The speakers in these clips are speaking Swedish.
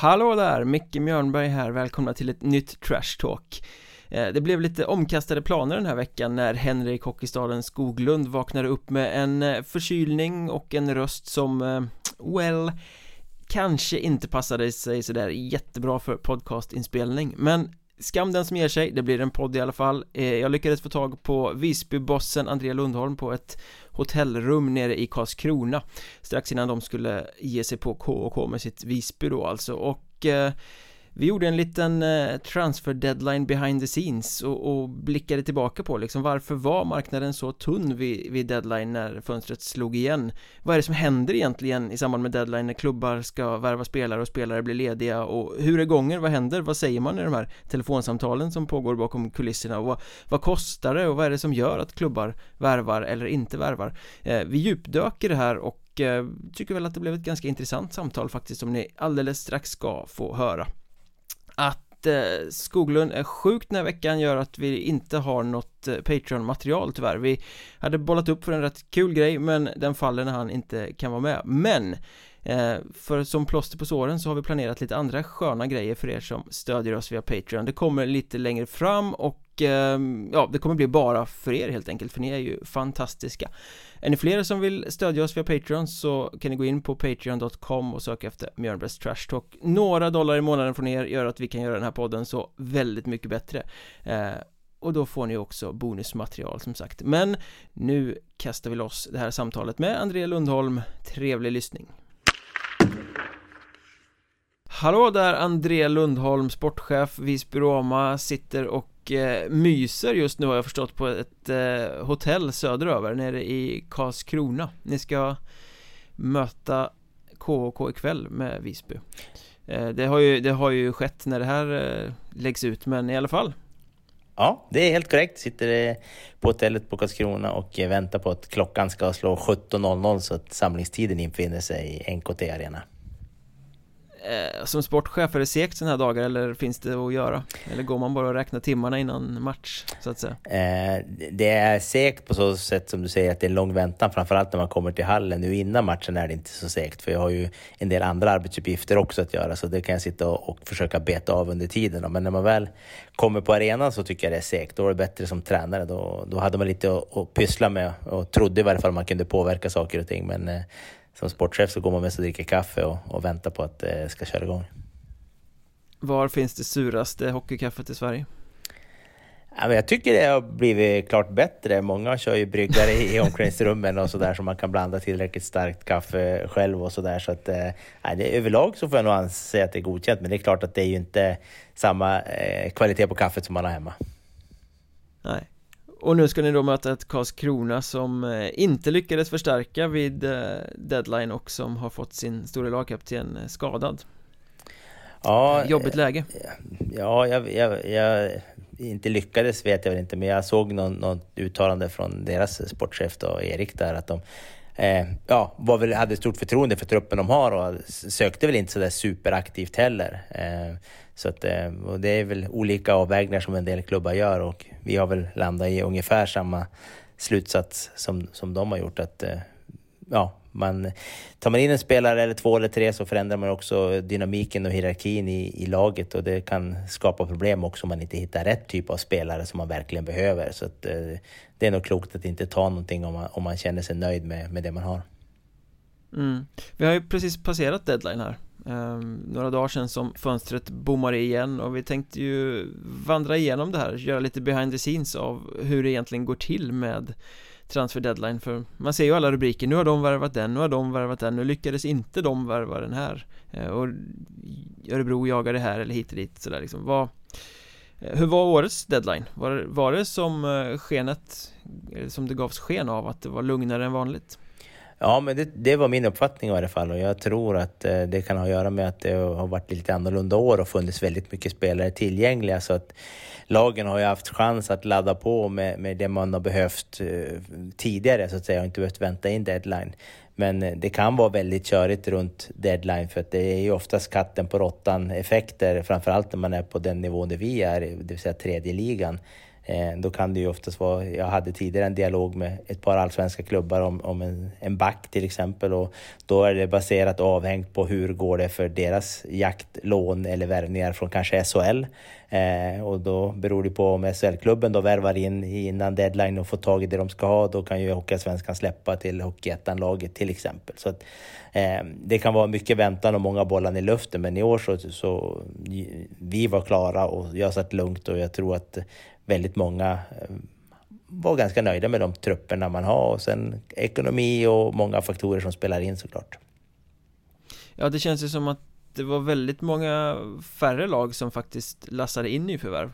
Hallå där, Micke Mjörnberg här, välkomna till ett nytt Trash Talk. Eh, det blev lite omkastade planer den här veckan när Henrik Hockeystaden Skoglund vaknade upp med en eh, förkylning och en röst som, eh, well, kanske inte passade sig sådär jättebra för podcastinspelning. Men skam den som ger sig, det blir en podd i alla fall. Jag lyckades få tag på Visbybossen Andrea Lundholm på ett hotellrum nere i Karlskrona strax innan de skulle ge sig på K&K med sitt Visby då alltså. Och eh, vi gjorde en liten eh, transfer deadline behind the scenes och, och, blickade tillbaka på liksom varför var marknaden så tunn vid, vid, deadline när fönstret slog igen? Vad är det som händer egentligen i samband med deadline när klubbar ska värva spelare och spelare blir lediga? Och hur är gången, vad händer, vad säger man i de här telefonsamtalen som pågår bakom kulisserna? Och vad, vad kostar det? Och vad är det som gör att klubbar värvar eller inte värvar? Eh, vi djupdök i det här och eh, tycker väl att det blev ett ganska intressant samtal faktiskt som ni alldeles strax ska få höra att eh, Skoglund är sjukt den här veckan gör att vi inte har något eh, Patreon-material tyvärr. Vi hade bollat upp för en rätt kul grej men den faller när han inte kan vara med. Men Eh, för som plåster på såren så har vi planerat lite andra sköna grejer för er som stödjer oss via Patreon. Det kommer lite längre fram och ehm, ja, det kommer bli bara för er helt enkelt för ni är ju fantastiska. Är ni fler som vill stödja oss via Patreon så kan ni gå in på patreon.com och söka efter Mjörnbergs Trash Talk. Några dollar i månaden från er gör att vi kan göra den här podden så väldigt mycket bättre. Eh, och då får ni också bonusmaterial som sagt. Men nu kastar vi loss det här samtalet med André Lundholm. Trevlig lyssning. Hallå där André Lundholm, sportchef Visby Roma, sitter och eh, myser just nu har jag förstått på ett eh, hotell söderöver nere i Karlskrona. Ni ska möta KHK ikväll med Visby. Eh, det, har ju, det har ju skett när det här eh, läggs ut men i alla fall. Ja, det är helt korrekt. Sitter eh, på hotellet på Karlskrona och eh, väntar på att klockan ska slå 17.00 så att samlingstiden infinner sig i NKT Arena. Eh, som sportchef, är det segt sådana här dagar eller finns det att göra? Eller går man bara och räknar timmarna innan match, så att säga? Eh, det är segt på så sätt som du säger att det är en lång väntan, framförallt när man kommer till hallen. Nu innan matchen är det inte så segt, för jag har ju en del andra arbetsuppgifter också att göra, så det kan jag sitta och, och försöka beta av under tiden. Men när man väl kommer på arenan så tycker jag det är segt. Då är det bättre som tränare. Då, då hade man lite att, att pyssla med och trodde i varje fall man kunde påverka saker och ting. Men eh, som sportchef så går man mest och dricker kaffe och, och väntar på att det ska köra igång. Var finns det suraste hockeykaffet i Sverige? Ja, jag tycker det har blivit klart bättre. Många kör ju bryggare i omklädningsrummen och sådär så man kan blanda tillräckligt starkt kaffe själv och sådär. Så att, eh, det, överlag så får jag nog anse att det är godkänt, men det är klart att det är ju inte samma eh, kvalitet på kaffet som man har hemma. Nej, och nu ska ni då möta ett Karlskrona som eh, inte lyckades förstärka vid eh, deadline och som har fått sin stora lagkapten eh, skadad Ja Jobbigt läge Ja, jag, jag, jag, inte lyckades vet jag väl inte men jag såg någon, något uttalande från deras sportchef då, Erik där att de eh, ja, var väl, hade stort förtroende för truppen de har och sökte väl inte sådär superaktivt heller. Eh, så att, eh, och det är väl olika avvägningar som en del klubbar gör och vi har väl landat i ungefär samma slutsats som, som de har gjort. Att, eh, ja, man, tar man in en spelare eller två eller tre så förändrar man också dynamiken och hierarkin i, i laget och det kan skapa problem också om man inte hittar rätt typ av spelare som man verkligen behöver. Så att, eh, det är nog klokt att inte ta någonting om man, om man känner sig nöjd med, med det man har. Mm. Vi har ju precis passerat deadline här um, Några dagar sedan som fönstret bommade igen och vi tänkte ju vandra igenom det här Göra lite behind the scenes av hur det egentligen går till med transfer deadline för man ser ju alla rubriker Nu har de värvat den, nu har de värvat den, nu lyckades inte de värva den här uh, och Örebro jagar det här eller hit och dit sådär liksom Vad hur var årets deadline? Var, var det som eh, skenet, som det gavs sken av att det var lugnare än vanligt? Ja, men det, det, var min uppfattning i alla fall. Och jag tror att eh, det kan ha att göra med att det har varit lite annorlunda år och funnits väldigt mycket spelare tillgängliga. Så att lagen har ju haft chans att ladda på med, med det man har behövt eh, tidigare så att säga och inte behövt vänta in deadline. Men eh, det kan vara väldigt körigt runt deadline för att det är ju oftast katten på råttan effekter, framförallt när man är på den nivån där vi är, det vill säga tredje ligan. Eh, då kan det ju oftast vara, jag hade tidigare en dialog med ett par allsvenska klubbar om, om en, en back till exempel och då är det baserat och avhängt på hur går det för deras jakt, lån eller värvningar från kanske SHL. Eh, och då beror det på om SHL-klubben då värvar in innan deadline och får tag i det de ska ha, då kan ju Hockeyallsvenskan släppa till Hockeyettan-laget till exempel. Så att, eh, det kan vara mycket väntan och många bollar i luften, men i år så, så vi var klara och jag satt lugnt och jag tror att väldigt många eh, var ganska nöjda med de trupperna man har och sen ekonomi och många faktorer som spelar in såklart. Ja, det känns ju som att det var väldigt många färre lag som faktiskt lassade in nyförvärv.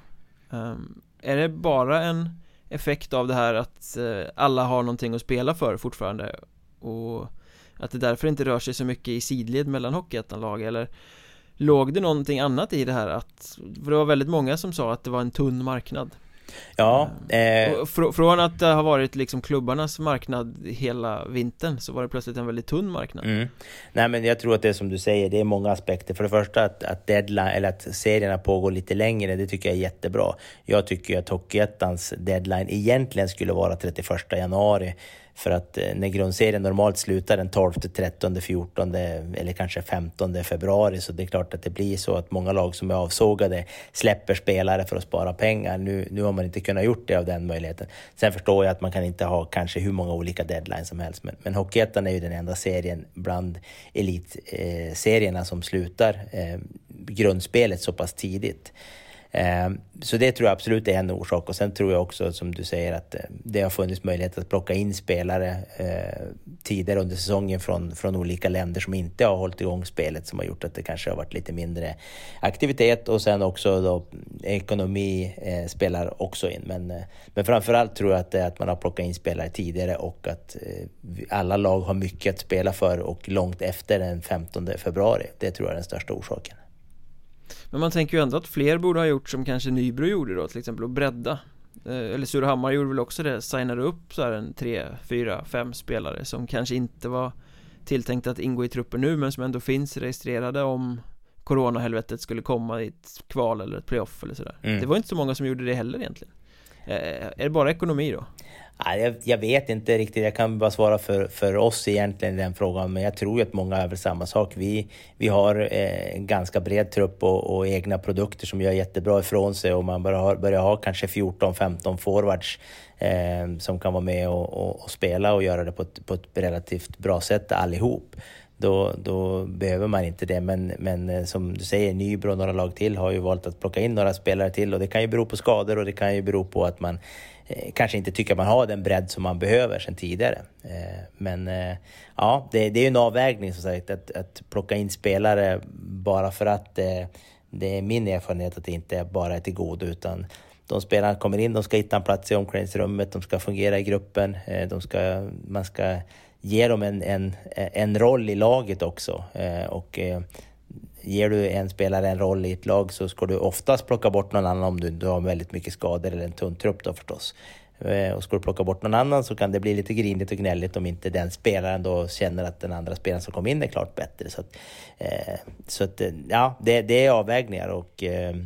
Um, är det bara en effekt av det här att uh, alla har någonting att spela för fortfarande och att det därför inte rör sig så mycket i sidled mellan hockeyettan-lag eller låg det någonting annat i det här att för det var väldigt många som sa att det var en tunn marknad Ja eh... Fr Från att det har varit liksom klubbarnas marknad hela vintern så var det plötsligt en väldigt tunn marknad. Mm. Nej men jag tror att det är som du säger, det är många aspekter. För det första att, att deadline, eller att serierna pågår lite längre, det tycker jag är jättebra. Jag tycker att Hockeyettans deadline egentligen skulle vara 31 januari för att eh, när grundserien normalt slutar den 12, 13, 14 eller kanske 15 februari så det är klart att det blir så att många lag som är avsågade släpper spelare för att spara pengar. Nu, nu har man inte kunnat gjort det av den möjligheten. Sen förstår jag att man kan inte ha kanske hur många olika deadlines som helst men, men Hockeyettan är ju den enda serien bland elitserierna eh, som slutar eh, grundspelet så pass tidigt. Ehm, så det tror jag absolut är en orsak och sen tror jag också som du säger att eh, det har funnits möjlighet att plocka in spelare eh, tidigare under säsongen från, från olika länder som inte har hållit igång spelet som har gjort att det kanske har varit lite mindre aktivitet och sen också då ekonomi eh, spelar också in. Men, eh, men framförallt tror jag att det är att man har plockat in spelare tidigare och att alla lag har mycket att spela för och långt efter den 15 februari. Det tror jag är den största orsaken. Men man tänker ju ändå att fler borde ha gjort som kanske Nybro gjorde då till exempel och bredda. Eh, Eller Surahammar gjorde väl också det, signade upp så här en tre, fyra, fem spelare som kanske inte var tilltänkta att ingå i truppen nu men som ändå finns registrerade om Coronahelvetet skulle komma i ett kval eller ett playoff eller sådär. Mm. Det var inte så många som gjorde det heller egentligen Eh, är det bara ekonomi då? jag, jag, vet inte riktigt, jag kan bara svara för, för oss egentligen i den frågan, men jag tror att många är väl samma sak. Vi, vi har eh, en ganska bred trupp och, och, egna produkter som gör jättebra ifrån sig och man börjar ha, börjar ha kanske 14-15 forwards eh, som kan vara med och, och, och, spela och göra det på ett, på ett relativt bra sätt allihop. Då, då behöver man inte det. Men, men eh, som du säger, Nybro och några lag till har ju valt att plocka in några spelare till och det kan ju bero på skador och det kan ju bero på att man Eh, kanske inte tycker att man har den bredd som man behöver sedan tidigare. Eh, men eh, ja, det, det är en avvägning som sagt att, att plocka in spelare bara för att eh, det är min erfarenhet att det inte bara är till godo utan de spelarna kommer in, de ska hitta en plats i omklädningsrummet, de ska fungera i gruppen, eh, de ska, man ska ge dem en, en, en roll i laget också. Eh, och eh, ger du en spelare en roll i ett lag så ska du oftast plocka bort någon annan om du, du har väldigt mycket skador eller en tunn trupp då förstås. Eh, och ska du plocka bort någon annan så kan det bli lite grinigt och gnälligt om inte den spelaren då känner att den andra spelaren som kom in är klart bättre. Så att, eh, så att eh, ja, det, det är avvägningar och eh,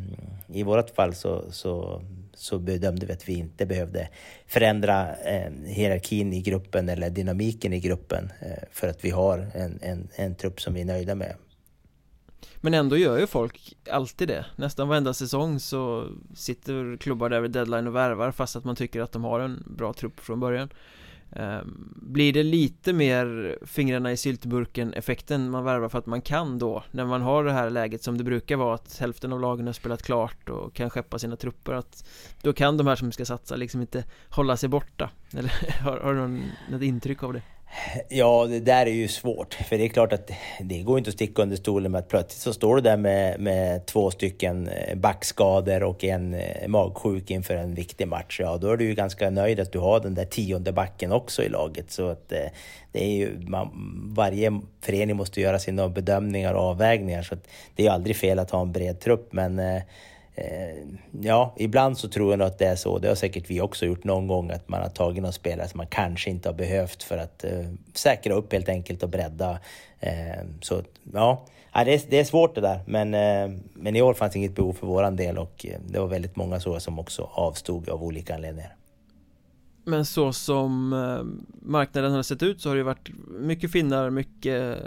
i vårt fall så, så, så bedömde vi att vi inte behövde förändra eh, hierarkin i gruppen eller dynamiken i gruppen eh, för att vi har en, en, en trupp som vi är nöjda med. Men ändå gör ju folk alltid det. Nästan varenda säsong så sitter klubbar där vid deadline och värvar fast att man tycker att de har en bra trupp från början. Eh, blir det lite mer fingrarna i syltburken effekten man värvar för att man kan då När man har det här läget som det brukar vara att hälften av lagen har spelat klart och kan skeppa sina trupper att Då kan de här som ska satsa liksom inte hålla sig borta Eller har, har du något intryck av det? Ja, det där är ju svårt. För det är klart att det går inte att sticka under stolen med att plötsligt så står du där med, med två stycken eh, backskador och en eh, magsjuk inför en viktig match. Ja, då är du ju ganska nöjd att du har den där tionde backen också i laget. Så att eh, det är ju, man, varje förening måste göra sina bedömningar och avvägningar. Så det är ju aldrig fel att ha en bred trupp, men Eh, Eh, ja, ibland så tror jag nog att det är så. Det har säkert vi också gjort någon gång, att man har tagit någon spelare som man kanske inte har behövt för att eh, säkra upp helt enkelt och bredda. Eh, så ja, ja, det, är, det är svårt det där, men, eh, men i år fanns inget behov för våran del och eh, det var väldigt många så som också avstod av olika anledningar. Men så som eh, marknaden har sett ut så har det varit mycket finnar, mycket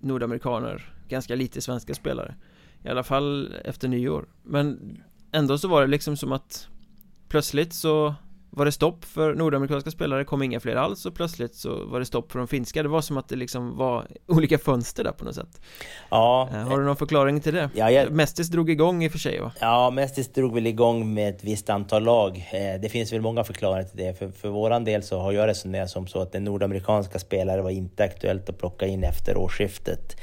nordamerikaner, ganska lite svenska spelare. I alla fall efter nyår. Men ändå så var det liksom som att plötsligt så var det stopp för nordamerikanska spelare, kom inga fler alls och plötsligt så var det stopp för de finska Det var som att det liksom var olika fönster där på något sätt Ja eh, Har du någon förklaring till det? Ja, jag... Mestis drog igång i och för sig va? Ja, Mestis drog väl igång med ett visst antal lag eh, Det finns väl många förklaringar till det För, för våran del så har jag resonerat som så att den nordamerikanska spelare var inte aktuellt att plocka in efter årsskiftet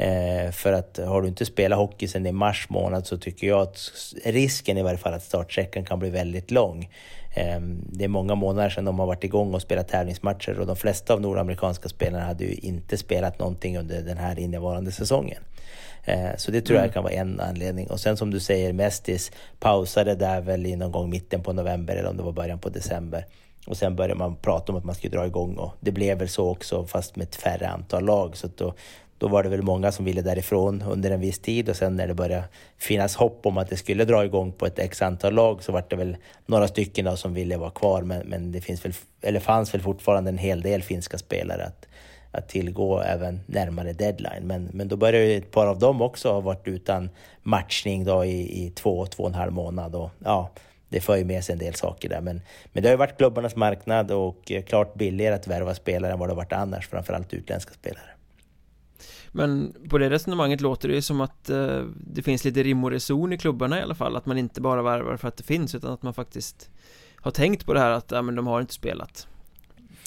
Eh, för att har du inte spelat hockey sedan i mars månad så tycker jag att risken i varje fall att startsträckan kan bli väldigt lång. Ehm, det är många månader sedan de har varit igång och spelat tävlingsmatcher och de flesta av nordamerikanska spelarna hade ju inte spelat någonting under den här innevarande säsongen. Eh, så det tror jag mm. kan vara en anledning. Och sen som du säger, Mestis pausade där väl i någon gång mitten på november eller om det var början på december. Och sen började man prata om att man skulle dra igång och det blev väl så också fast med ett färre antal lag. Så då då var det väl många som ville därifrån under en viss tid och sen när det började finnas hopp om att det skulle dra igång på ett x antal lag så var det väl några stycken då som ville vara kvar men, men det finns väl, eller fanns väl fortfarande en hel del finska spelare att, att tillgå även närmare deadline. Men, men då började ju ett par av dem också ha varit utan matchning då i, i två, två och en halv månad och ja, det för ju med sig en del saker där. Men, men det har ju varit klubbarnas marknad och eh, klart billigare att värva spelare än vad det varit annars, framförallt utländska spelare. Men på det resonemanget låter det ju som att eh, det finns lite rim och reson i klubbarna i alla fall. Att man inte bara värvar för att det finns utan att man faktiskt har tänkt på det här att ja, men de har inte spelat.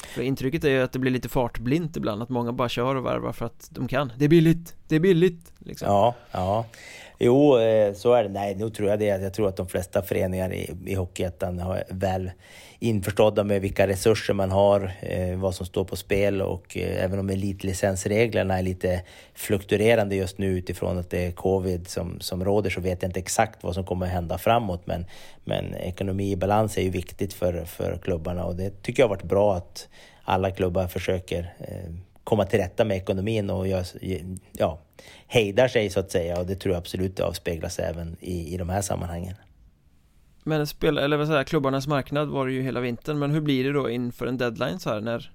För intrycket är ju att det blir lite fartblint ibland Att många bara kör och värvar för att de kan. Det är billigt, det är billigt liksom. Ja, ja. Jo, eh, så är det. Nej, nu tror jag det. Jag tror att de flesta föreningar i, i Hockeyettan är väl införstådda med vilka resurser man har, eh, vad som står på spel och eh, även om elitlicensreglerna är lite fluktuerande just nu utifrån att det är covid som, som råder så vet jag inte exakt vad som kommer att hända framåt men, men ekonomi i balans är ju viktigt för, för klubbarna och det tycker jag har varit bra att alla klubbar försöker eh, komma till rätta med ekonomin och gör, ja, hejdar sig så att säga och det tror jag absolut avspeglas även i, i de här sammanhangen. Men spel, eller vad säger klubbarnas marknad var det ju hela vintern Men hur blir det då inför en deadline så här när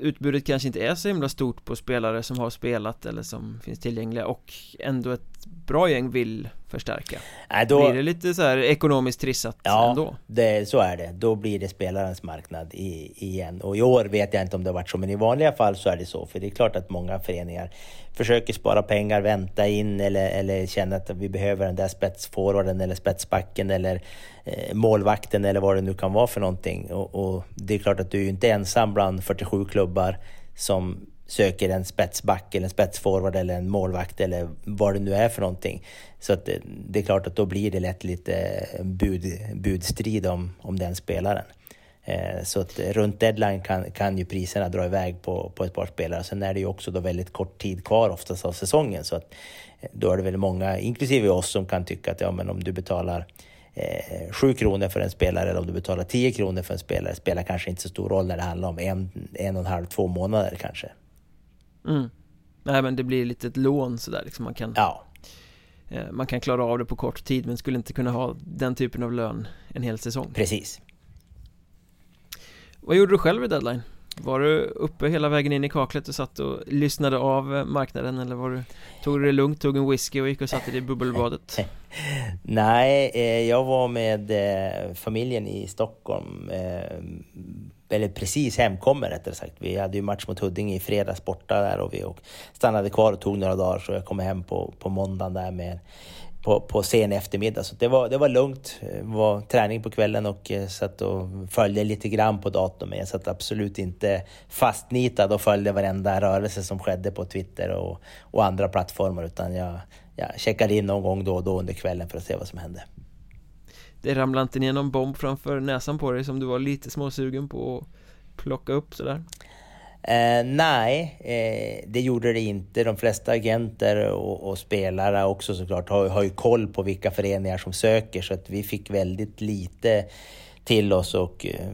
Utbudet kanske inte är så himla stort på spelare som har spelat eller som finns tillgängliga och ändå ett bra gäng vill förstärka Nej, då, Blir det lite så här ekonomiskt trissat ja, ändå? Ja, så är det. Då blir det spelarens marknad i, igen. Och i år vet jag inte om det har varit så, men i vanliga fall så är det så. För det är klart att många föreningar försöker spara pengar, vänta in eller, eller känner att vi behöver den där spetsforwarden eller spetsbacken eller eh, målvakten eller vad det nu kan vara för någonting. Och, och det är klart att du är ju inte ensam bland 47 klubbar som söker en spetsback eller en spetsforward eller en målvakt eller vad det nu är för någonting. Så att det, det är klart att då blir det lätt lite bud, budstrid om, om den spelaren. Eh, så att runt deadline kan, kan ju priserna dra iväg på, på ett par spelare. Sen är det ju också då väldigt kort tid kvar oftast av säsongen. Så att eh, då är det väl många, inklusive oss, som kan tycka att ja, men om du betalar eh, 7 kronor för en spelare eller om du betalar 10 kronor för en spelare spelar kanske inte så stor roll när det handlar om en, en och en halv, två månader kanske. Mm. Nej men det blir lite ett lån sådär liksom man kan Ja eh, Man kan klara av det på kort tid men skulle inte kunna ha den typen av lön en hel säsong Precis Vad gjorde du själv i deadline? Var du uppe hela vägen in i kaklet och satt och lyssnade av eh, marknaden eller var du Tog du det lugnt, tog en whisky och gick och satte dig i bubbelbadet? Nej, eh, jag var med familjen i Stockholm eller precis hemkommen rättare sagt. Vi hade ju match mot Huddinge i fredags borta där och vi stannade kvar och tog några dagar så jag kom hem på, på måndagen där med på, på sen eftermiddag. Så det var, det var lugnt. Det var träning på kvällen och jag satt och följde lite grann på datorn. Men jag satt absolut inte fastnitad och följde varenda rörelse som skedde på Twitter och, och andra plattformar. Utan jag, jag checkade in någon gång då och då under kvällen för att se vad som hände det ramlade inte ner någon bomb framför näsan på dig som du var lite småsugen på att plocka upp sådär? Eh, nej, eh, det gjorde det inte. De flesta agenter och, och spelare också såklart har, har ju koll på vilka föreningar som söker så att vi fick väldigt lite till oss och eh,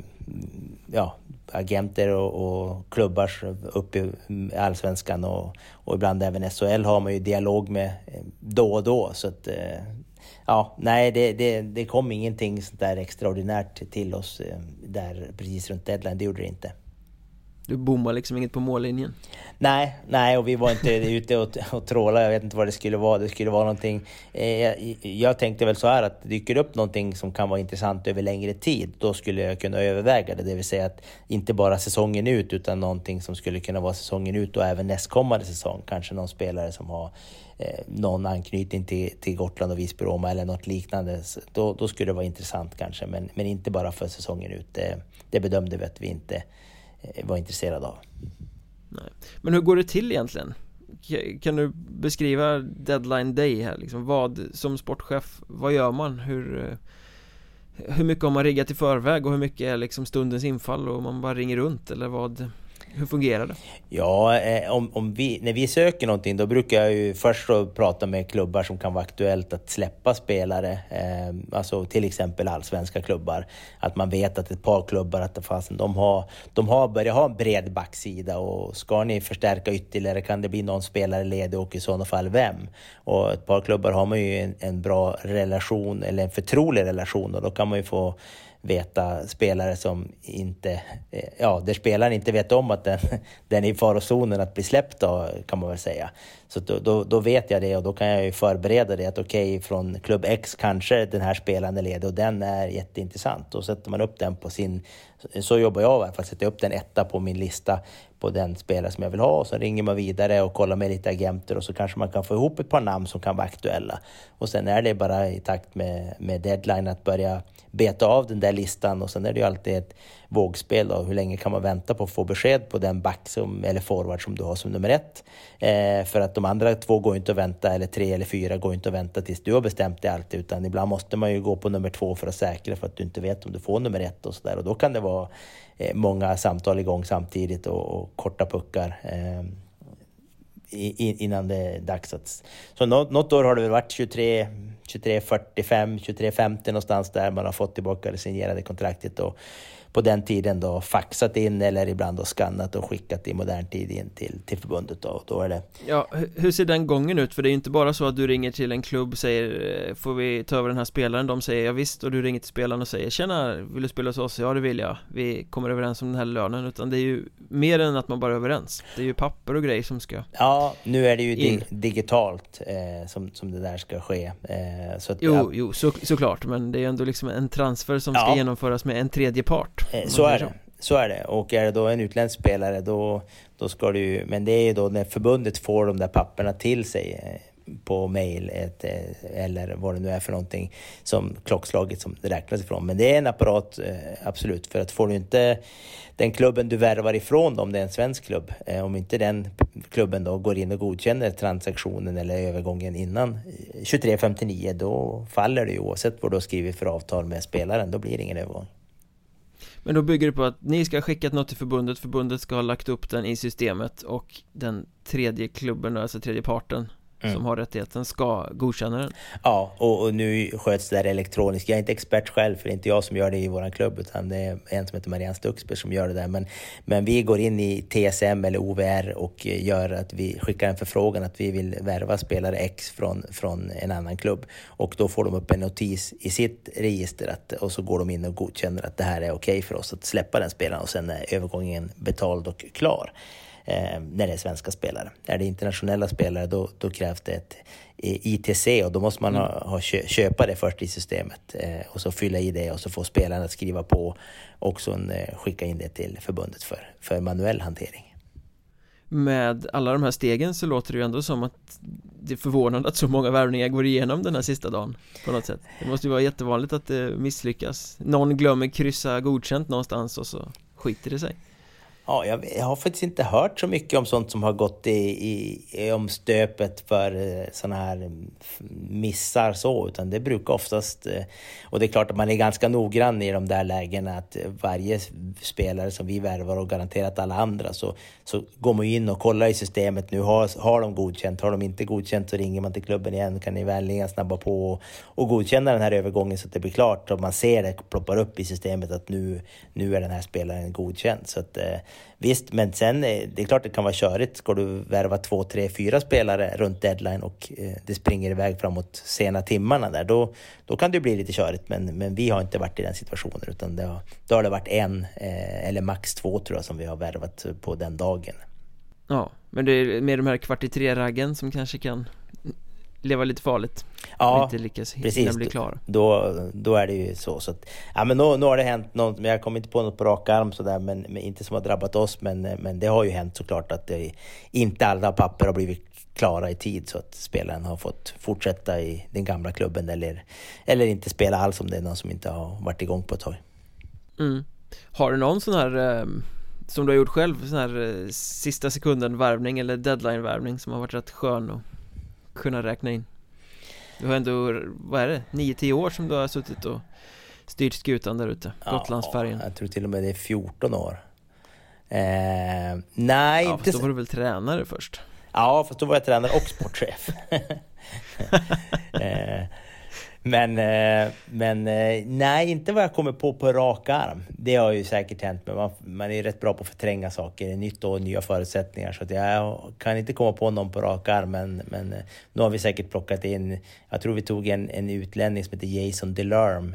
ja, agenter och, och klubbar uppe i allsvenskan och, och ibland även SHL har man ju dialog med eh, då och då. Så att, eh, ja, nej, det, det, det kom ingenting sånt där extraordinärt till oss eh, där precis runt deadline, det gjorde det inte. Du bommar liksom inget på mållinjen? Nej, nej och vi var inte ute och, och trålade. Jag vet inte vad det skulle vara. Det skulle vara någonting... Eh, jag, jag, tänkte väl så här att dyker upp någonting som kan vara intressant över längre tid, då skulle jag kunna överväga det. Det vill säga att inte bara säsongen ut, utan någonting som skulle kunna vara säsongen ut och även nästkommande säsong. Kanske någon spelare som har Eh, någon anknytning till, till Gotland och Visby-Roma eller något liknande. Då, då skulle det vara intressant kanske, men, men inte bara för säsongen ut. Det, det bedömde vi att vi inte Eh, var intresserade av. Nej. Men hur går det till egentligen? Kan du beskriva deadline day här liksom? Vad, som sportchef, vad gör man? Hur, eh, hur mycket har man riggat i förväg och hur mycket är liksom stundens infall och man bara ringer runt eller vad? Hur fungerar det? Ja, eh, om, om vi, när vi söker någonting då brukar jag ju först prata med klubbar som kan vara aktuellt att släppa spelare. Eh, alltså till exempel allsvenska klubbar. Att man vet att ett par klubbar, att fasen, de, har, de har börjat ha en bred backsida och ska ni förstärka ytterligare kan det bli någon spelare ledig och i sådana fall vem? Och ett par klubbar har man ju en, en bra relation eller en förtrolig relation och då kan man ju få veta spelare som inte, eh, ja, där spelaren inte vet om att den, den är i farozonen att bli släppt då, kan man väl säga. Så då, då, då, vet jag det och då kan jag ju förbereda det att okej, okay, från klubb X kanske den här spelaren är ledig och den är jätteintressant. Då sätter man upp den på sin, så jobbar jag i alla fall, sätter upp den etta på min lista på den spelare som jag vill ha och så ringer man vidare och kollar med lite agenter och så kanske man kan få ihop ett par namn som kan vara aktuella. Och sen är det bara i takt med, med deadline att börja beta av den där listan och sen är det ju alltid ett vågspel då. Hur länge kan man vänta på att få besked på den back som, eller forward som du har som nummer ett? Eh, för att de andra två går inte att vänta, eller tre eller fyra går inte att vänta tills du har bestämt dig alltid, utan ibland måste man ju gå på nummer två för att säkra för att du inte vet om du får nummer ett och sådär. Och då kan det vara eh, många samtal igång samtidigt och, och korta puckar. Eh, innan det är dags att... Så något, något år har det väl varit 23, 23, 45, 23, 50 någonstans där man har fått tillbaka det signerade kontraktet och på den tiden då faxat in eller ibland då skannat och skickat i modern tid in till, till förbundet då, då är det Ja, hur ser den gången ut? För det är ju inte bara så att du ringer till en klubb och säger eh, Får vi ta över den här spelaren? De säger ja visst och du ringer till spelaren och säger Tjena, vill du spela hos oss? Ja det vill jag Vi kommer överens om den här lönen utan det är ju mer än att man bara är överens Det är ju papper och grejer som ska Ja, nu är det ju di digitalt eh, som, som det där ska ske eh, så att, Jo, ja. jo så, såklart men det är ju ändå liksom en transfer som ska genomföras med en tredje part Eh, så är det. Så är det. Och är det då en utländsk spelare då, då ska du ju... Men det är ju då när förbundet får de där papperna till sig eh, på mail ett, eh, eller vad det nu är för någonting som klockslaget som det räknas ifrån. Men det är en apparat, absolut. För att får du inte den klubben du värvar ifrån om det är en svensk klubb, om inte den klubben då går in och godkänner transaktionen eller övergången innan 23.59, då faller det ju oavsett vad du har skrivit för avtal med spelaren. Då blir det ingen övergång. Men då bygger det på att ni ska ha skickat något till förbundet Förbundet ska ha lagt upp den i systemet Och den tredje klubben, alltså tredje parten mm. som har rättigheten ska godkänna den. Ja, och, och, nu sköts det där elektroniskt. Jag är inte expert själv, för det är inte jag som gör det i vår klubb, utan det är en som heter Marianne Stuxberg som gör det där. Men, men vi går in i TSM eller OVR och gör att vi skickar en förfrågan att vi vill värva spelare X från, från en annan klubb. Och då får de upp en notis i sitt register att, och så går de in och godkänner att det här är okej okay för oss att släppa den spelaren och sen är övergången betald och klar eh, när det är svenska spelare. Är det internationella spelare då, då krävs det ett ITC och då måste man mm. ha, ha, köpa det först i systemet eh, och så fylla i det och så får spelaren att skriva på och så eh, skicka in det till förbundet för, för manuell hantering. Med alla de här stegen så låter det ju ändå som att det är förvånande att så många värvningar går igenom den här sista dagen på något sätt. Det måste ju vara jättevanligt att det misslyckas. Någon glömmer kryssa godkänt någonstans och så skiter det sig. Ja, jag, jag, har faktiskt inte hört så mycket om sånt som har gått i, i, i om stöpet för eh, sådana här mm, missar så, utan det brukar oftast... Eh, och det är klart att man är ganska noggrann i de där lägena att eh, varje spelare som vi värvar och garanterat alla andra så, så går man in och kollar i systemet nu. Har, har de godkänt? Har de inte godkänt så ringer man till klubben igen. Kan ni vänligen snabba på och, och godkänna den här övergången så att det blir klart och man ser det ploppar upp i systemet att nu, nu är den här spelaren godkänd. Så att, Visst, men sen eh, det är klart det kan vara körigt. Ska du värva två, tre, fyra spelare runt deadline och eh, det springer iväg framåt sena timmarna där, då, då kan det bli lite körigt. Men, men vi har inte varit i den situationen, utan det har, då har det varit en eh, eller max två tror jag som vi har värvat på den dagen. Ja, men det är med de här kvart i tre-raggen som kanske kan leva lite farligt Ja, inte lyckas precis. Bli klar. Då, då är det ju så. så att, ja, men nu, nu har det hänt något, men jag kommer inte på något på rak arm sådär, men, men, inte som har drabbat oss. Men, men det har ju hänt såklart att det, inte alla papper har blivit klara i tid så att spelaren har fått fortsätta i den gamla klubben eller, eller inte spela alls om det är någon som inte har varit igång på ett tag. Mm. Har du någon sån här eh, som du har gjort själv, sån här eh, sista sekunden värvning eller deadline värvning som har varit rätt skön att kunna räkna in? Du har ändå, vad är det, 9-10 år som du har suttit och styrt skutan där ute, ja, Gotlandsfärgen Jag tror till och med det är 14 år eh, Nej, ja, inte... då var du väl tränare först? Ja, fast då var jag tränare och sportchef eh, men, eh, men eh, nej, inte vad jag kommer på på rak arm. Det har ju säkert hänt, men man, man är rätt bra på att förtränga saker, nytt och nya förutsättningar. Så jag kan inte komma på någon på rak arm, men, men eh, nu har vi säkert plockat in, jag tror vi tog en, en utlänning som heter Jason Delerm,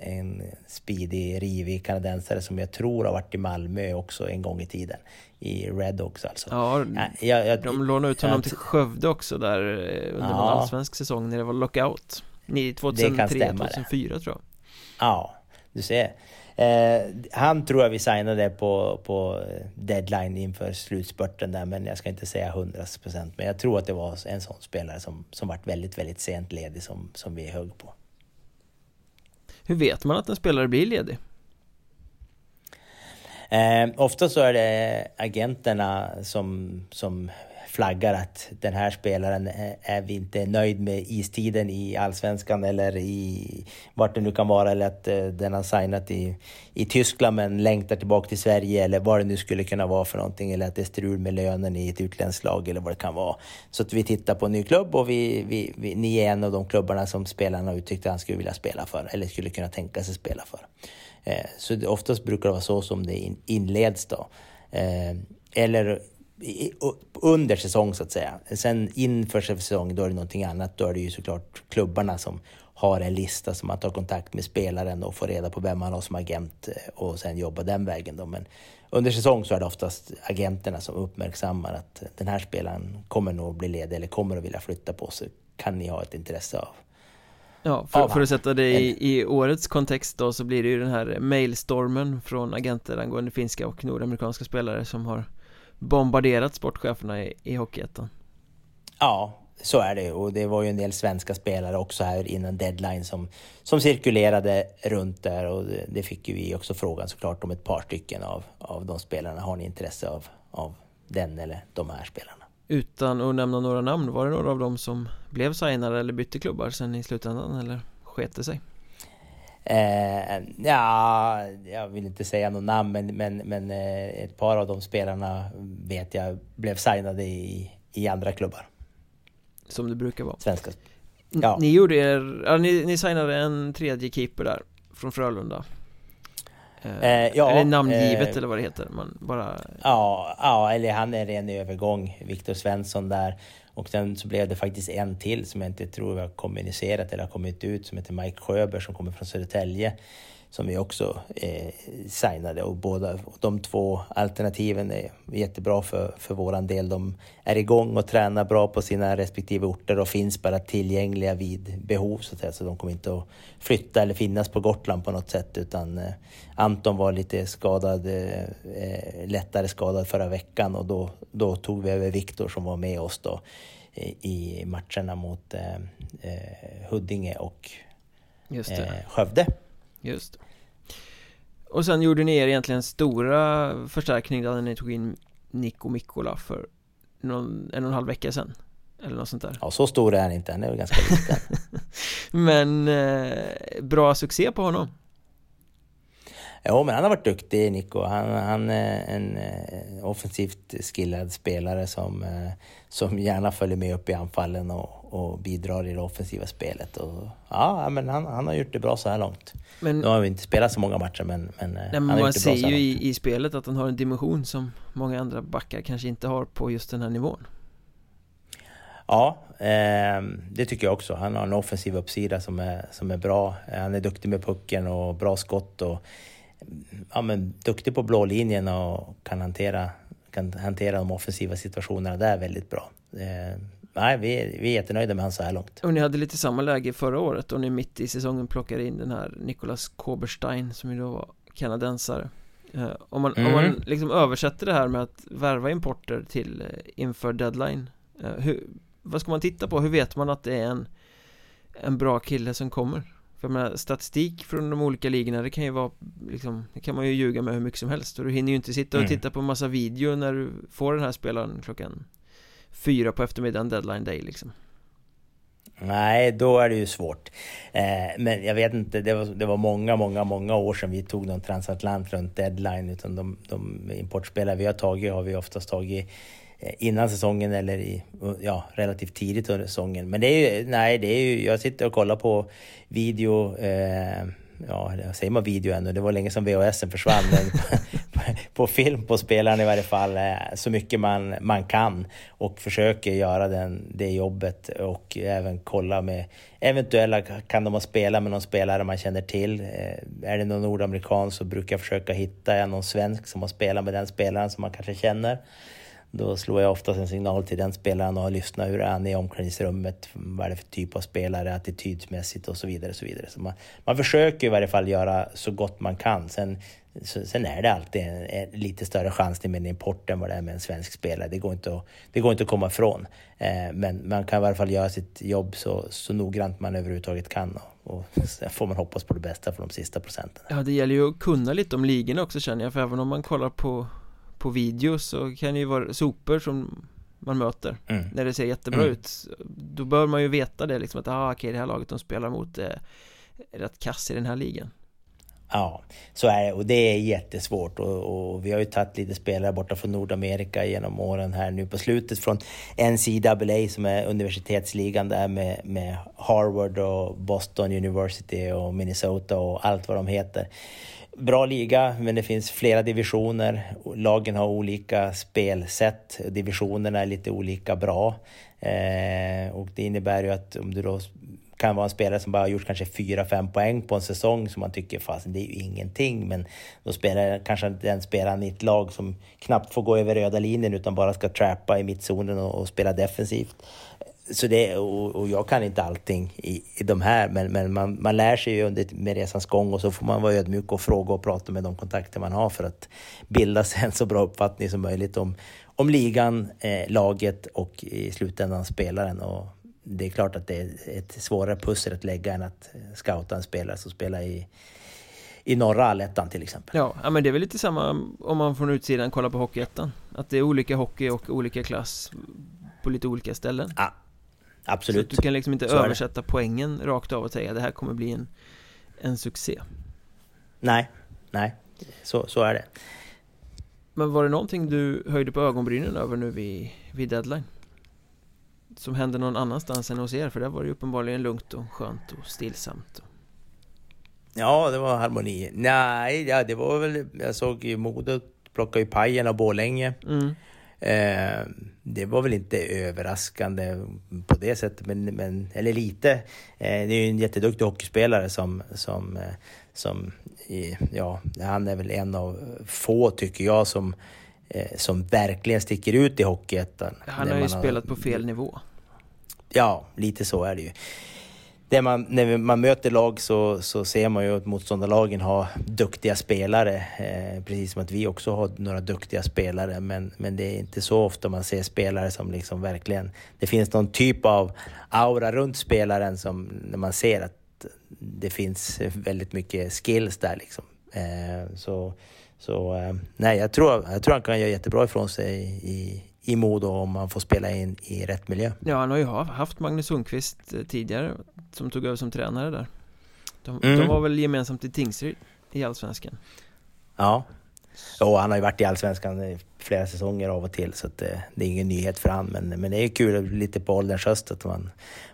en speedig, rivig kanadensare som jag tror har varit i Malmö också en gång i tiden i Red också alltså. Ja, jag, jag, de lånade ut honom till Skövde också där under ja. en allsvensk säsong när det var lockout 2003, 2004 tror jag. Ja, du ser. Eh, Han tror jag vi signade på, på deadline inför slutspurten där men jag ska inte säga 100% men jag tror att det var en sån spelare som, som varit väldigt, väldigt sent ledig som, som vi högg på. Hur vet man att en spelare blir ledig? Eh, ofta så är det agenterna som, som flaggar att den här spelaren eh, är vi inte nöjd med istiden i allsvenskan eller i vart det nu kan vara eller att eh, den har signat i, i Tyskland men längtar tillbaka till Sverige eller vad det nu skulle kunna vara för någonting eller att det är strul med lönen i ett utländskt lag eller vad det kan vara. Så att vi tittar på en ny klubb och vi, vi, vi, ni är en av de klubbarna som spelarna har uttryckt att han skulle vilja spela för eller skulle kunna tänka sig spela för. Eh, så det, oftast brukar det vara så som det inleds då. Eller under säsong så att säga. Sen inför säsong då är det någonting annat. Då är det ju såklart klubbarna som har en lista som man tar kontakt med spelaren och får reda på vem man har som agent eh, och sen jobba den vägen. Då. Men under säsong så är det oftast agenterna som uppmärksammar att den här spelaren kommer nog bli ledig eller kommer att vilja flytta på sig. Kan ni ha ett intresse av? Ja, för, för att sätta det i, i, årets kontext då så blir det ju den här mailstormen från agenter angående finska och nordamerikanska spelare som har bombarderat sportcheferna i, i Hockeyettan. Ja, så är det och det var ju en del svenska spelare också här innan deadline som, som cirkulerade runt där och det, fick ju vi också frågan såklart om ett par stycken av, av de spelarna. Har ni intresse av, av den eller de här spelarna? Utan att nämna några namn, var det några av dem som blev signade eller bytte klubbar sen i slutändan eller sket det sig? Eh, ja, jag vill inte säga något namn, men, men, men eh, ett par av de spelarna vet jag blev signade i, i andra klubbar. Som det brukar vara. Svenska. Ja. Ni gjorde er, ja, ni, ni signade en tredje keeper där från Frölunda. Eh, eh, ja, eller namngivet eh, eller vad det heter, man bara... Ja, ja, eller han är en övergång, Viktor Svensson där. Och sen så blev det faktiskt en till som jag inte tror vi har kommunicerat eller har kommit ut som heter Mike Sjöberg som kommer från Södertälje som vi också eh, signade och båda de två alternativen är jättebra för, för våran del. De är igång och tränar bra på sina respektive orter och finns bara tillgängliga vid behov så att säga. Så de kommer inte att flytta eller finnas på Gotland på något sätt utan eh, Anton var lite skadad, eh, lättare skadad förra veckan och då, då tog vi över Viktor som var med oss då i matcherna mot eh, eh Huddinge och eh, Skövde. Just Och sen gjorde ni er egentligen stora förstärkning där ni tog in Nico Mikkola för någon, en och en halv vecka sedan Eller något sånt där? Ja, så stor är han inte, han är väl ganska liten. Men eh, bra succé på honom. Jo, men han har varit duktig, Nico. Han, han är en eh, offensivt skillad spelare som, eh, som gärna följer med upp i anfallen och, och bidrar i det offensiva spelet. Och, ja, men han, han har gjort det bra så här långt. Men, nu har vi inte spelat så många matcher, men, men, eh, nej, han har gjort det bra så här långt. Man ser ju i, i spelet att han har en dimension som många andra backar kanske inte har på just den här nivån. Ja, eh, det tycker jag också. Han har en offensiv uppsida som är, som är bra. Han är duktig med pucken och bra skott. Och, ja, men, duktig på blå linjen och kan hantera, kan hantera de offensiva situationerna där väldigt bra. Nej, vi, är, vi är jättenöjda med honom så här långt. Och ni hade lite samma läge förra året och ni mitt i säsongen plockade in den här Nicholas Koberstein som ju då var kanadensare. Eh, om, man, mm. om man liksom översätter det här med att värva importer till eh, inför deadline eh, hur, Vad ska man titta på? Hur vet man att det är en, en bra kille som kommer? För menar, statistik från de olika ligorna det kan ju vara liksom, Det kan man ju ljuga med hur mycket som helst och du hinner ju inte sitta och mm. titta på massa video när du får den här spelaren klockan Fyra på eftermiddagen deadline day liksom Nej, då är det ju svårt. Eh, men jag vet inte, det var, det var många, många, många år sedan vi tog någon transatlant runt deadline. Utan de, de importspelare vi har tagit har vi oftast tagit Eh, innan säsongen eller i, ja, relativt tidigt under säsongen. Men det är ju, nej, det är ju, jag sitter och kollar på video, eh, ja, säger man video ännu? Det var länge sedan VHS försvann, men på, film på spelaren i varje fall, eh, så mycket man, man kan och försöker göra den, det jobbet och även kolla med eventuella, kan de ha spelat med någon spelare man känner till? Eh, är det någon nordamerikan så brukar jag försöka hitta någon svensk som har spelat med den spelaren som man kanske känner. Då slår jag oftast en signal till den spelaren och lyssnar hur han är i omklädningsrummet, vad är det för typ av spelare, attitydsmässigt och så vidare. Och så vidare. Så man, man försöker i varje fall göra så gott man kan. Sen, sen är det alltid en, en lite större chans med en import än vad det är med en svensk spelare. Det går inte att, det går inte att komma ifrån. Eh, men man kan i varje fall göra sitt jobb så, så noggrant man överhuvudtaget kan. Och, och sen får man hoppas på det bästa för de sista procenten. Ja, det gäller ju att kunna lite om ligorna också känner jag, för även om man kollar på på video så kan det ju vara sopor som man möter. Mm. När det ser jättebra mm. ut Då bör man ju veta det liksom att ah, okej det här laget de spelar mot är rätt kass i den här ligan. Ja, så är det. Och det är jättesvårt. Och, och, vi har ju tagit lite spelare borta från Nordamerika genom åren här nu på slutet. Från NCAA som är universitetsligan där med, med Harvard och Boston University och Minnesota och allt vad de heter bra liga, men det finns flera divisioner. Lagen har olika spelsätt. Divisionerna är lite olika bra. Eh, och det innebär ju att om du då kan vara en spelare som bara har gjort kanske 4-5 poäng på en säsong som man tycker fast det är ju ingenting. Men då spelar kanske den spelaren i ett lag som knappt får gå över röda linjen utan bara ska trappa i mittzonen och, och spela defensivt så det, och, och, jag kan inte allting i, i de här, men, men man, man lär sig ju under med resans gång och så får man vara ödmjuk och fråga och prata med de kontakter man har för att bilda sig en så bra uppfattning som möjligt om, om ligan, eh, laget och i slutändan spelaren. Och det är klart att det är ett svårare pussel att lägga än att scouta en spelare som spelar i i norra allettan till exempel. Ja, men det är väl lite samma om man från utsidan kollar på Hockeyettan Att det är olika hockey och olika klass på lite olika ställen Ja, Absolut. Så du kan liksom inte så översätta poängen rakt av och säga att det här kommer bli en, en succé. Nej, nej, så, så är det. Men var det någonting du höjde på ögonbrynen över nu vid, vid deadline? Som hände någon annanstans än hos er? För där var det ju uppenbarligen lugnt och skönt och stillsamt. Ja, det var harmoni. Nej, ja, det var väl... Jag såg ju Modo plocka ju pajen av Borlänge. Mm. Eh, det var väl inte överraskande på det sättet, men, men eller lite. Eh, det är ju en jätteduktig hockeyspelare som, som, eh, som ja, han är väl en av få, tycker jag, som, som verkligen sticker ut i Hockeyettan. Han har ju spelat har, på fel nivå. Ja, lite så är det ju det man, när man möter lag så, så ser man ju att motståndarlagen har duktiga spelare. Eh, precis som att vi också har några duktiga spelare. Men, men det är inte så ofta man ser spelare som liksom verkligen... Det finns någon typ av aura runt spelaren som när man ser att det finns väldigt mycket skills där liksom. Eh, så så eh, nej, jag tror, jag tror han kan göra jättebra ifrån sig i, i Modo om han får spela in i rätt miljö. Ja, han har ju haft Magnus Sundqvist tidigare som tog över som tränare där. De, mm. de var väl gemensamt i Tingsryd i Allsvenskan. Ja, och han har ju varit i Allsvenskan i flera säsonger av och till så det, eh, det, är ingen nyhet för han. Men, men det är kul lite på ålderns höst att man,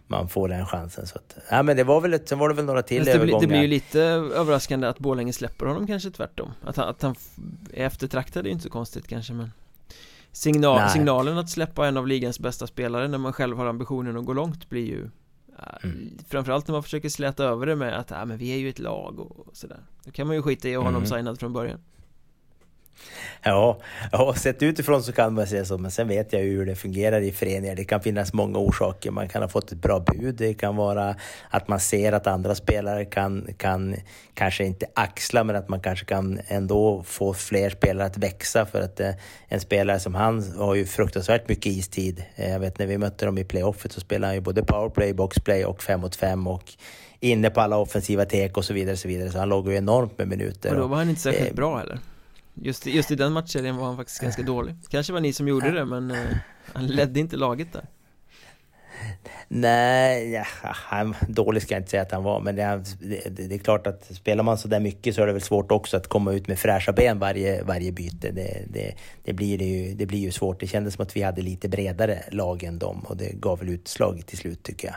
man får den chansen. Så att, ja, men det var väl, sen var det väl några till det. Blir, det blir ju lite överraskande att Borlänge släpper honom kanske tvärtom. Att han, att han är eftertraktad är ju inte så konstigt kanske men signal, Signalen att släppa en av ligans bästa spelare när man själv har ambitionen att gå långt blir ju Mm. Framförallt när man försöker släta över det med att ah, men vi är ju ett lag och sådär Då kan man ju skita i att ha honom mm. signad från början Ja, ja, sett utifrån så kan man säga så, men sen vet jag ju hur det fungerar i föreningar. Det kan finnas många orsaker. Man kan ha fått ett bra bud. Det kan vara att man ser att andra spelare kan, kan kanske inte axla, men att man kanske kan ändå få fler spelare att växa. För att eh, en spelare som han har ju fruktansvärt mycket istid. Eh, jag vet när vi mötte dem i playoffet så spelade han ju både powerplay, boxplay och fem mot fem. Och inne på alla offensiva tek och så vidare. Så, vidare. så han låg ju enormt med minuter. Och då var han inte särskilt eh, bra heller? Just, just i den matchen var han faktiskt ganska dålig Kanske var ni som gjorde det men eh, han ledde inte laget där Nej, ja, han, dålig ska jag inte säga att han var, men det, det, det är klart att spelar man så där mycket så är det väl svårt också att komma ut med fräscha ben varje, varje byte. Det, det, det, blir det, ju, det blir ju svårt. Det kändes som att vi hade lite bredare lag än dem och det gav väl utslag till slut tycker jag.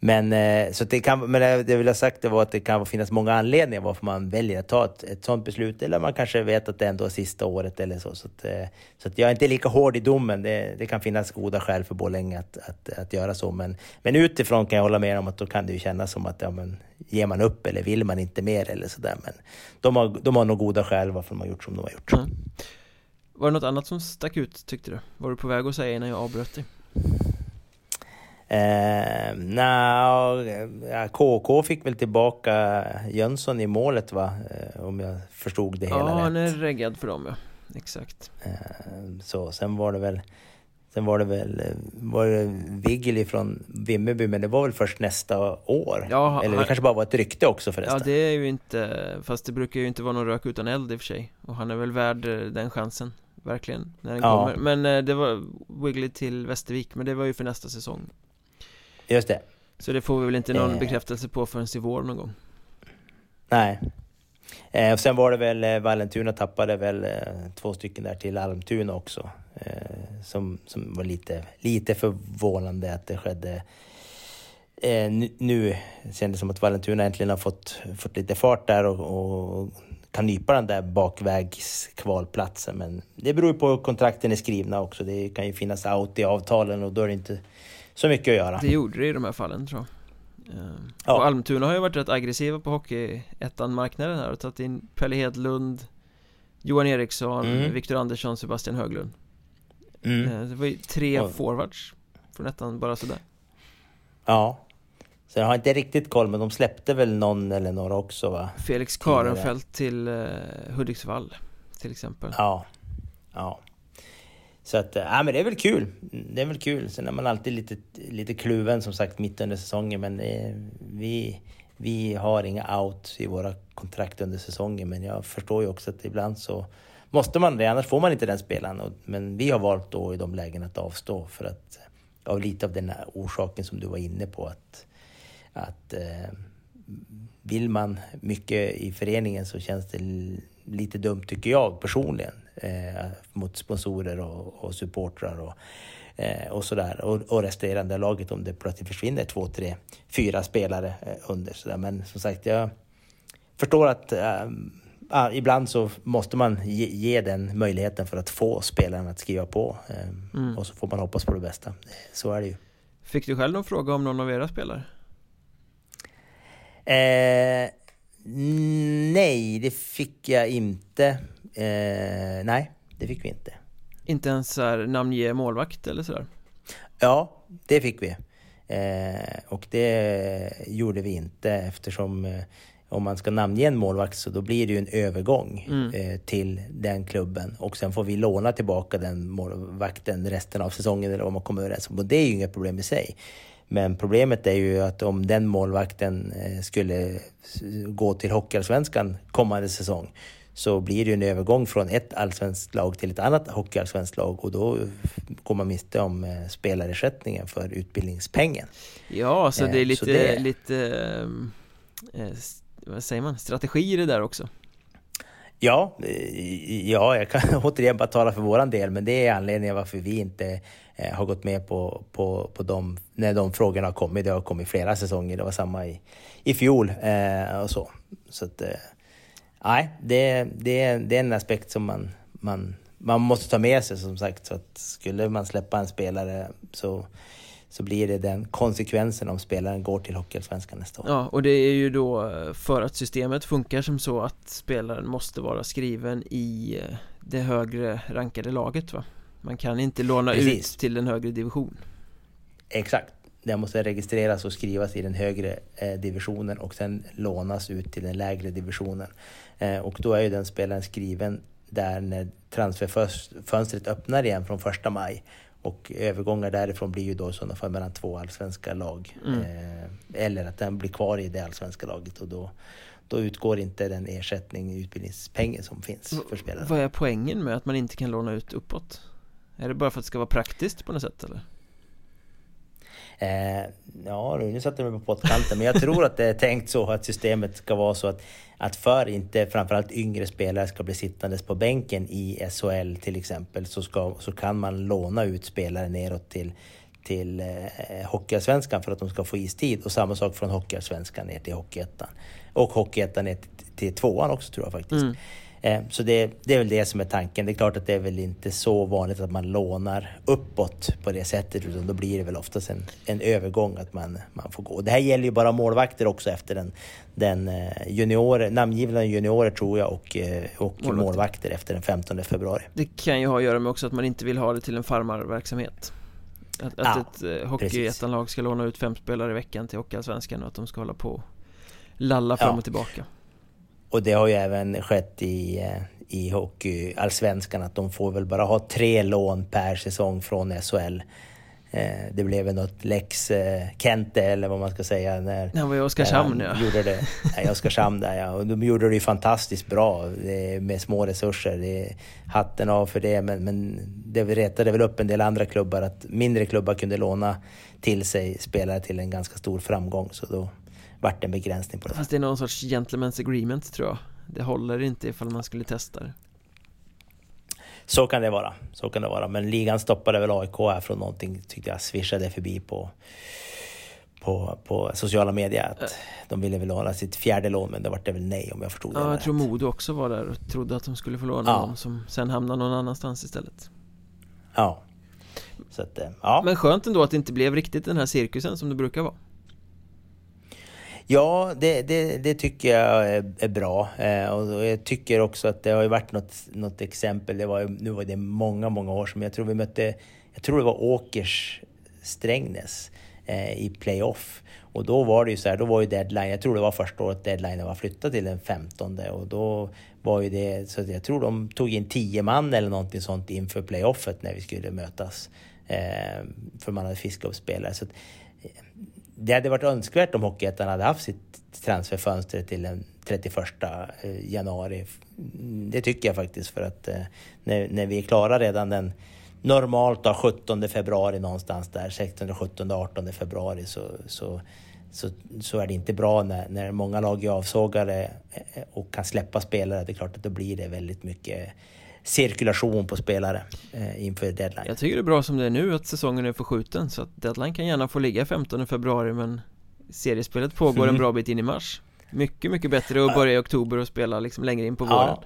Men, eh, så det, kan, men eh, det jag vill ha sagt det var att det kan finnas många anledningar varför man väljer att ta ett, ett sådant beslut. Eller man kanske vet att det ändå är sista året eller så. Så, att, eh, så att jag är inte lika hård i domen. Det, det kan finnas goda skäl för Borlänge att, att, att göra så. Men, men utifrån kan jag hålla med om att då kan det ju kännas som att ja, men, ger man upp eller vill man inte mer eller sådär. Men de har, de har nog goda skäl varför de har gjort som de har gjort. Mm. Var det något annat som stack ut tyckte du? Var du på väg att säga innan jag avbröt dig? Eh, ja, KK fick väl tillbaka Jönsson i målet va? Eh, om jag förstod det hela ja, rätt. Ja, han är reggad för dem ja. Exakt. Eh, så, sen var det väl Sen var det väl var det Vigeli från Vimmerby, men det var väl först nästa år? Ja, Eller det han, kanske bara var ett rykte också förresten? Ja, det är ju inte, fast det brukar ju inte vara någon rök utan eld i och för sig. Och han är väl värd eh, den chansen, verkligen, när den ja. kommer. Men eh, det var Wiggly till Västervik, men det var ju för nästa säsong. Just det. Så det får vi väl inte någon eh. bekräftelse på förrän i vår någon gång? Nej. Eh, och sen var det väl, eh, Vallentuna tappade väl eh, två stycken där till Almtuna också. Eh, som, som var lite, lite förvånande att det skedde eh, nu. Kändes det som att Vallentuna äntligen har fått, fått lite fart där och, och kan nypa den där bakvägskvalplatsen. Men det beror ju på hur kontrakten är skrivna också. Det kan ju finnas out i avtalen och då är det inte så mycket att göra. Det gjorde det i de här fallen tror jag. Ja. Och Almtuna har ju varit rätt aggressiva på hockeyettan-marknaden här och tagit in Pelle Hedlund Johan Eriksson, mm. Viktor Andersson, Sebastian Höglund mm. Eh, det var ju tre ja. forwards från ettan bara sådär Ja Så jag har inte riktigt koll men de släppte väl någon eller några också va? Felix Karenfeldt till uh, Hudiksvall till exempel Ja Ja så att, eh, ja men det är väl kul. Det är väl kul. Sen är man alltid lite, lite kluven som sagt mitt under säsongen. Men eh, vi, vi har inga out i våra kontrakt under säsongen. Men jag förstår ju också att ibland så måste man det, annars får man inte den spelaren. Men vi har valt då i de lägena att avstå för att eh, av lite av den här orsaken som du var inne på att, att eh, vill man mycket i föreningen så känns det lite dumt tycker jag personligen eh, mot sponsorer och, och supportrar och, eh, och sådär. Och, och resterande laget om det plötsligt försvinner två, tre, fyra spelare eh, under. Sådär. Men som sagt, jag förstår att äh, ibland så måste man ge, ge, den möjligheten för att få spelaren att skriva på. Eh, mm. Och så får man hoppas på det bästa. Så är det ju. Fick du själv någon fråga om någon av era spelare? Eh, nej, det fick jag inte. Eh, nej, det fick vi inte. Inte ens så här, namnge målvakt eller sådär? Ja, det fick vi. Eh, och det gjorde vi inte eftersom eh, om man ska namnge en målvakt så då blir det ju en övergång mm. eh, till den klubben och sen får vi låna tillbaka den målvakten resten av säsongen eller vad man kommer överens om. Och det är ju inget problem i sig. Men problemet är ju att om den målvakten eh, skulle gå till Hockeyallsvenskan kommande säsong så blir det ju en övergång från ett allsvenskt lag till ett annat hockeyallsvenskt lag och då går man miste om eh, spelarersättningen för utbildningspengen. Ja, så det är lite, det... lite eh, vad säger man, strategi i det där också. Ja, ja, jag kan återigen bara tala för våran del, men det är anledningen varför vi inte eh, Eh, har gått med på, på, på de, när de frågorna har kommit. Det har kommit flera säsonger, det var samma i, i fjol eh, och så. Så att, eh, nej, det, det, det är en aspekt som man, man, man måste ta med sig som sagt. Så att skulle man släppa en spelare så så blir det den konsekvensen om spelaren går till Hockeyallsvenskan nästa år. Ja, och det är ju då eh, för att systemet funkar som så att spelaren måste vara skriven i eh, det högre rankade laget va? Man kan inte låna Precis. ut till en högre division. Exakt. Det måste registreras och skrivas i den högre eh, divisionen och sen lånas ut till den lägre divisionen. Eh, och då är ju den spelaren skriven där när transferfönstret öppnar igen från första maj. Och övergångar därifrån blir ju då i sådana fall mellan två allsvenska lag. Mm. Eh, eller att den blir kvar i det allsvenska laget och då, då utgår inte den ersättning, utbildningspengen som finns för spelare. Vad är poängen med att man inte kan låna ut uppåt? Är det bara för att det ska vara praktiskt på något sätt eller? Eh, ja, nu satte jag mig på pottkanten, men jag tror att det är tänkt så att systemet ska vara så att, att för inte framförallt yngre spelare ska bli sittandes på bänken i SHL till exempel så, ska, så kan man låna ut spelare neråt till, till eh, Hockeyallsvenskan för att de ska få istid och samma sak från Hockeyallsvenskan ner till Hockeyettan. Och Hockeyettan ner till, till tvåan också tror jag faktiskt. Mm. Eh, så det, det, är väl det som är tanken. Det är klart att det är väl inte så vanligt att man lånar uppåt på det sättet utan då blir det väl oftast en, en övergång att man, man får gå. Det här gäller ju bara målvakter också efter den, den eh, junior, namngivna juniorer tror jag och, eh, och målvakter. målvakter efter den 15 februari. Det kan ju ha att göra med också att man inte vill ha det till en farmarverksamhet. Att, att ja, ett hockeyettanlag ska låna ut fem spelare i veckan till Hockeyallsvenskan och att de ska hålla på lalla fram ja. och tillbaka. Och det har ju även skett i, eh, i Hockeyallsvenskan att de får väl bara ha tre lån per säsong från SHL. Eh, det blev något lex eh, Kente eller vad man ska säga. När, han var i Oskarshamn ja. Gjorde det, I Oskarshamn där ja. Och de gjorde det ju fantastiskt bra med små resurser. Det, hatten av för det. Men, men det retade väl upp en del andra klubbar att mindre klubbar kunde låna till sig spelare till en ganska stor framgång. Så då vart en begränsning på det. Fast det är någon sorts gentleman's agreement tror jag. Det håller inte ifall man skulle testa det. Så kan det vara, så kan det vara. Men ligan stoppade väl AIK här från någonting, tyckte jag swishade förbi på, på, på sociala medier. Att äh. De ville väl låna sitt fjärde lån, men det vart det väl nej om jag förstod ja, det Ja, jag tror Modo också var där och trodde att de skulle få låna ja. någon som sen hamnade någon annanstans istället. Ja. Så att, eh, ja. Men skönt ändå att det inte blev riktigt den här cirkusen som det brukar vara. Ja, det, det, det, tycker jag är, bra. Eh, och jag tycker också att det har ju varit något, något exempel. Det var, nu var det många, många år sedan. Jag tror vi mötte, jag tror det var Åkers Strängnäs eh, i playoff. Och då var det ju så här, då var ju deadline, jag tror det var första året deadline var flyttad till den 15 och då var ju det, så jag tror de tog in 10 man eller någonting sånt inför playoffet när vi skulle mötas. Eh, för man hade fiskat upp spelare. Så det hade varit önskvärt om Hockeyettan hade haft sitt transferfönster till den 31 eh, januari. Mm, det tycker jag faktiskt för att eh, när, när vi är klara redan den normalt då 17 februari någonstans där, 16, 17, 18 februari så, så, så, så är det inte bra när, när många lag är avsågade eh, och kan släppa spelare. Det är klart att då blir det väldigt mycket cirkulation på spelare eh, inför deadline. Jag tycker det är bra som det är nu att säsongen är förskjuten så att deadline kan gärna få ligga 15 februari men seriespelet pågår mm. en bra bit in i mars. Mycket, mycket bättre att börja i oktober och spela liksom längre in på våren. Ja.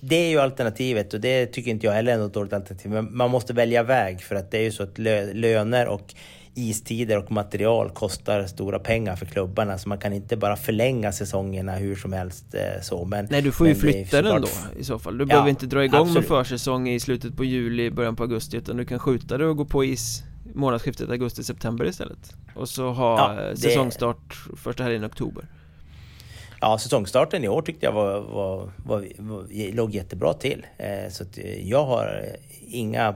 Det är ju alternativet och det tycker inte jag heller är något dåligt alternativ. Men man måste välja väg för att det är ju så att löner och istider och material kostar stora pengar för klubbarna så man kan inte bara förlänga säsongerna hur som helst eh, så men Nej du får ju flytta den då i så fall Du ja, behöver inte dra igång absolut. med försäsong i slutet på juli, början på augusti utan du kan skjuta det och gå på is månadsskiftet augusti-september istället Och så ha ja, det... säsongstart första helgen i oktober Ja, säsongstarten i år tyckte jag var, var, var, var låg jättebra till. Eh, så att jag har inga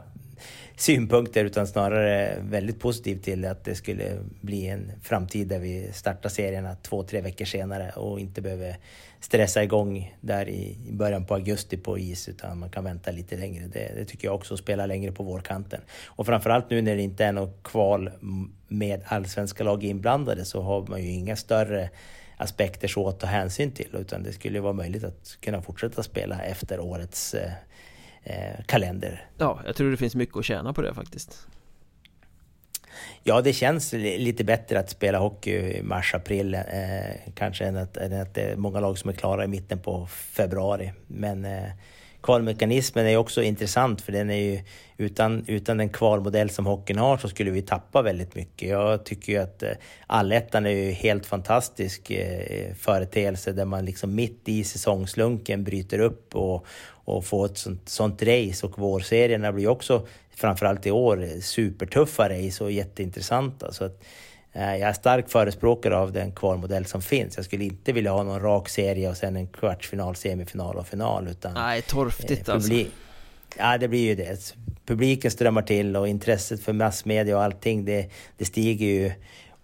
synpunkter utan snarare väldigt positiv till att det skulle bli en framtid där vi startar serierna två, tre veckor senare och inte behöver stressa igång där i början på augusti på is utan man kan vänta lite längre. Det, det tycker jag också, spela längre på vårkanten. Och framförallt nu när det inte är något kval med allsvenska lag inblandade så har man ju inga större aspekter så att ta hänsyn till utan det skulle vara möjligt att kunna fortsätta spela efter årets eh, eh, kalender. Ja, jag tror det finns mycket att tjäna på det faktiskt. Ja, det känns lite bättre att spela hockey i mars-april eh, kanske än att, än att det är många lag som är klara i mitten på februari. Men eh, kvalmekanismen är också intressant för den är ju utan, utan den kvalmodell som hockeyn har så skulle vi tappa väldigt mycket. Jag tycker ju att eh, allettan är ju helt fantastisk eh, företeelse där man liksom mitt i säsongslunken bryter upp och, och får ett sånt, sånt race och vårserierna blir också framförallt i år supertuffa race och jätteintressanta. Så att, jag är stark förespråkare av den kvalmodell som finns. Jag skulle inte vilja ha någon rak serie och sen en kvartsfinal, semifinal och final. Utan, Nej, torftigt eh, alltså. Ja, det blir ju det. Publiken strömmar till och intresset för massmedia och allting, det, det stiger ju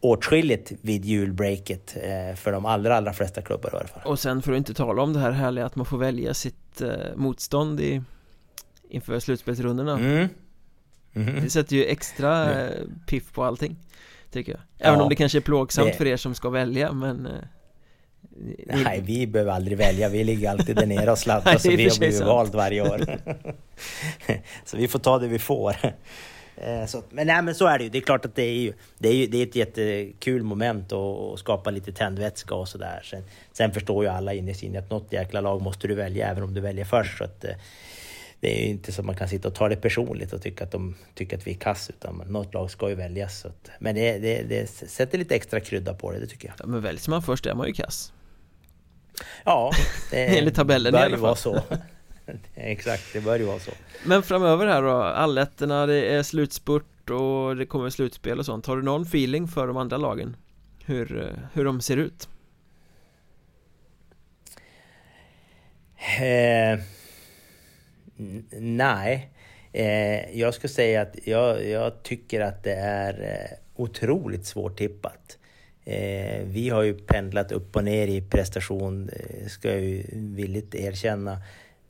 åtskilligt vid julbreaket eh, för de allra, allra flesta klubbar i alla fall. Och sen för att inte tala om det här härliga att man får välja sitt eh, motstånd i, inför slutspelsrundorna. Mm. Mm. Det sätter ju extra mm. piff på allting Tycker jag Även ja, om det kanske är plågsamt det... för er som ska välja men ni... Nej, vi behöver aldrig välja. Vi ligger alltid där nere och sladdar så vi har blivit vald varje år. så vi får ta det vi får. Eh, så, men, nej, men så är det ju. Det är klart att det är, ju, det är, ju, det är ett jättekul moment att skapa lite tändvätska och sådär. Sen, sen förstår ju alla innerst inne att något jäkla lag måste du välja även om du väljer först. Så att, eh, det är ju inte så att man kan sitta och ta det personligt och tycka att de tycker att vi är kass utan något lag ska ju väljas. Så att, men det, det, det sätter lite extra krydda på det, det tycker jag. Ja, men väljs man först är man ju kass. Ja, det Enligt tabellen bör i alla fall. vara så. Exakt, det bör ju vara så. Men framöver här då, allettorna, det är slutspurt och det kommer slutspel och sånt. Har du någon feeling för de andra lagen? Hur, hur de ser ut? Eh, nej, eh, jag ska säga att jag, jag, tycker att det är eh, otroligt svårtippat. Eh, vi har ju pendlat upp och ner i prestation, eh, ska jag ju villigt erkänna.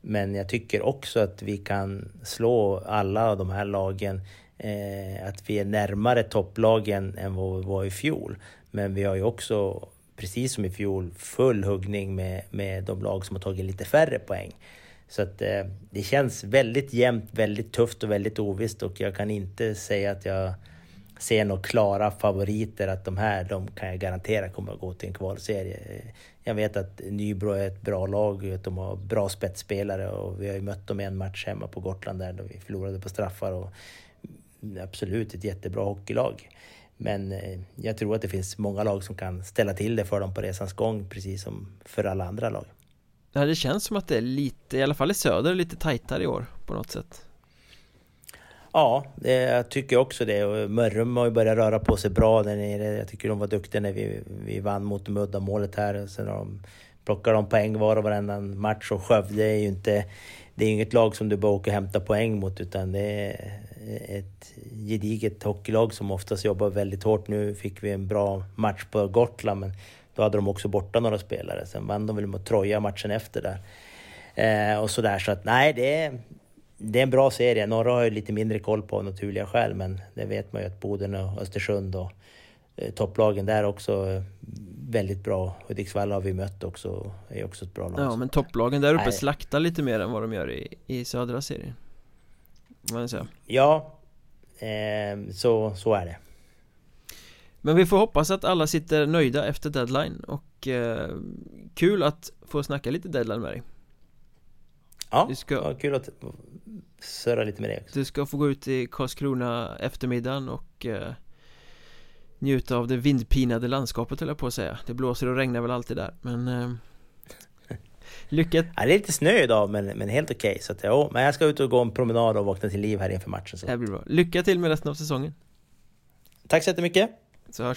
Men jag tycker också att vi kan slå alla de här lagen, eh, att vi är närmare topplagen än vad vi var i fjol. Men vi har ju också, precis som i fjol, full huggning med, med de lag som har tagit lite färre poäng. Så att eh, det känns väldigt jämnt, väldigt tufft och väldigt ovisst och jag kan inte säga att jag ser några klara favoriter, att de här, de kan jag garantera kommer att gå till en kvalserie. Jag vet att Nybro är ett bra lag, att de har bra spetsspelare och vi har ju mött dem i en match hemma på Gotland där vi förlorade på straffar och absolut ett jättebra hockeylag. Men eh, jag tror att det finns många lag som kan ställa till det för dem på resans gång, precis som för alla andra lag. Ja, det känns som att det är lite, i alla fall i söder, lite tajtare i år på något sätt. Ja, det, jag tycker också det. Mörrum har ju börjat röra på sig bra där nere. Jag tycker de var duktiga när vi, vi vann mot Muddamålet här. Sen har de, plockar de poäng var och varannan match och Skövde är ju inte... Det är inget lag som du bara åker och hämtar poäng mot utan det är ett gediget hockeylag som oftast jobbar väldigt hårt. Nu fick vi en bra match på Gotland men då hade de också borta några spelare. Sen vann de väl mot Troja matchen efter där. Eh, och sådär så att nej, det är, det är en bra serie. Norra har ju lite mindre koll på av naturliga skäl, men det vet man ju att Boden och Östersund och eh, topplagen där också eh, väldigt bra. Hudiksvall har vi mött också, är också ett bra lag. Ja, men topplagen där uppe Nej. slaktar lite mer än vad de gör i, i södra serien. Man säga. Ja, eh, så, så är det. Men vi får hoppas att alla sitter nöjda efter deadline och eh, kul att få snacka lite deadline med dig. Ja, ska, kul att surra lite med det också. Du ska få gå ut i Karlskrona eftermiddagen och eh, njuta av det vindpinade landskapet höll jag på att säga. Det blåser och regnar väl alltid där, men eh, Lycka ja, Det är lite snö idag men, men helt okej okay, så att, ja, Men jag ska ut och gå en promenad och vakna till liv här inför matchen så. Det blir bra Lycka till med resten av säsongen Tack så jättemycket So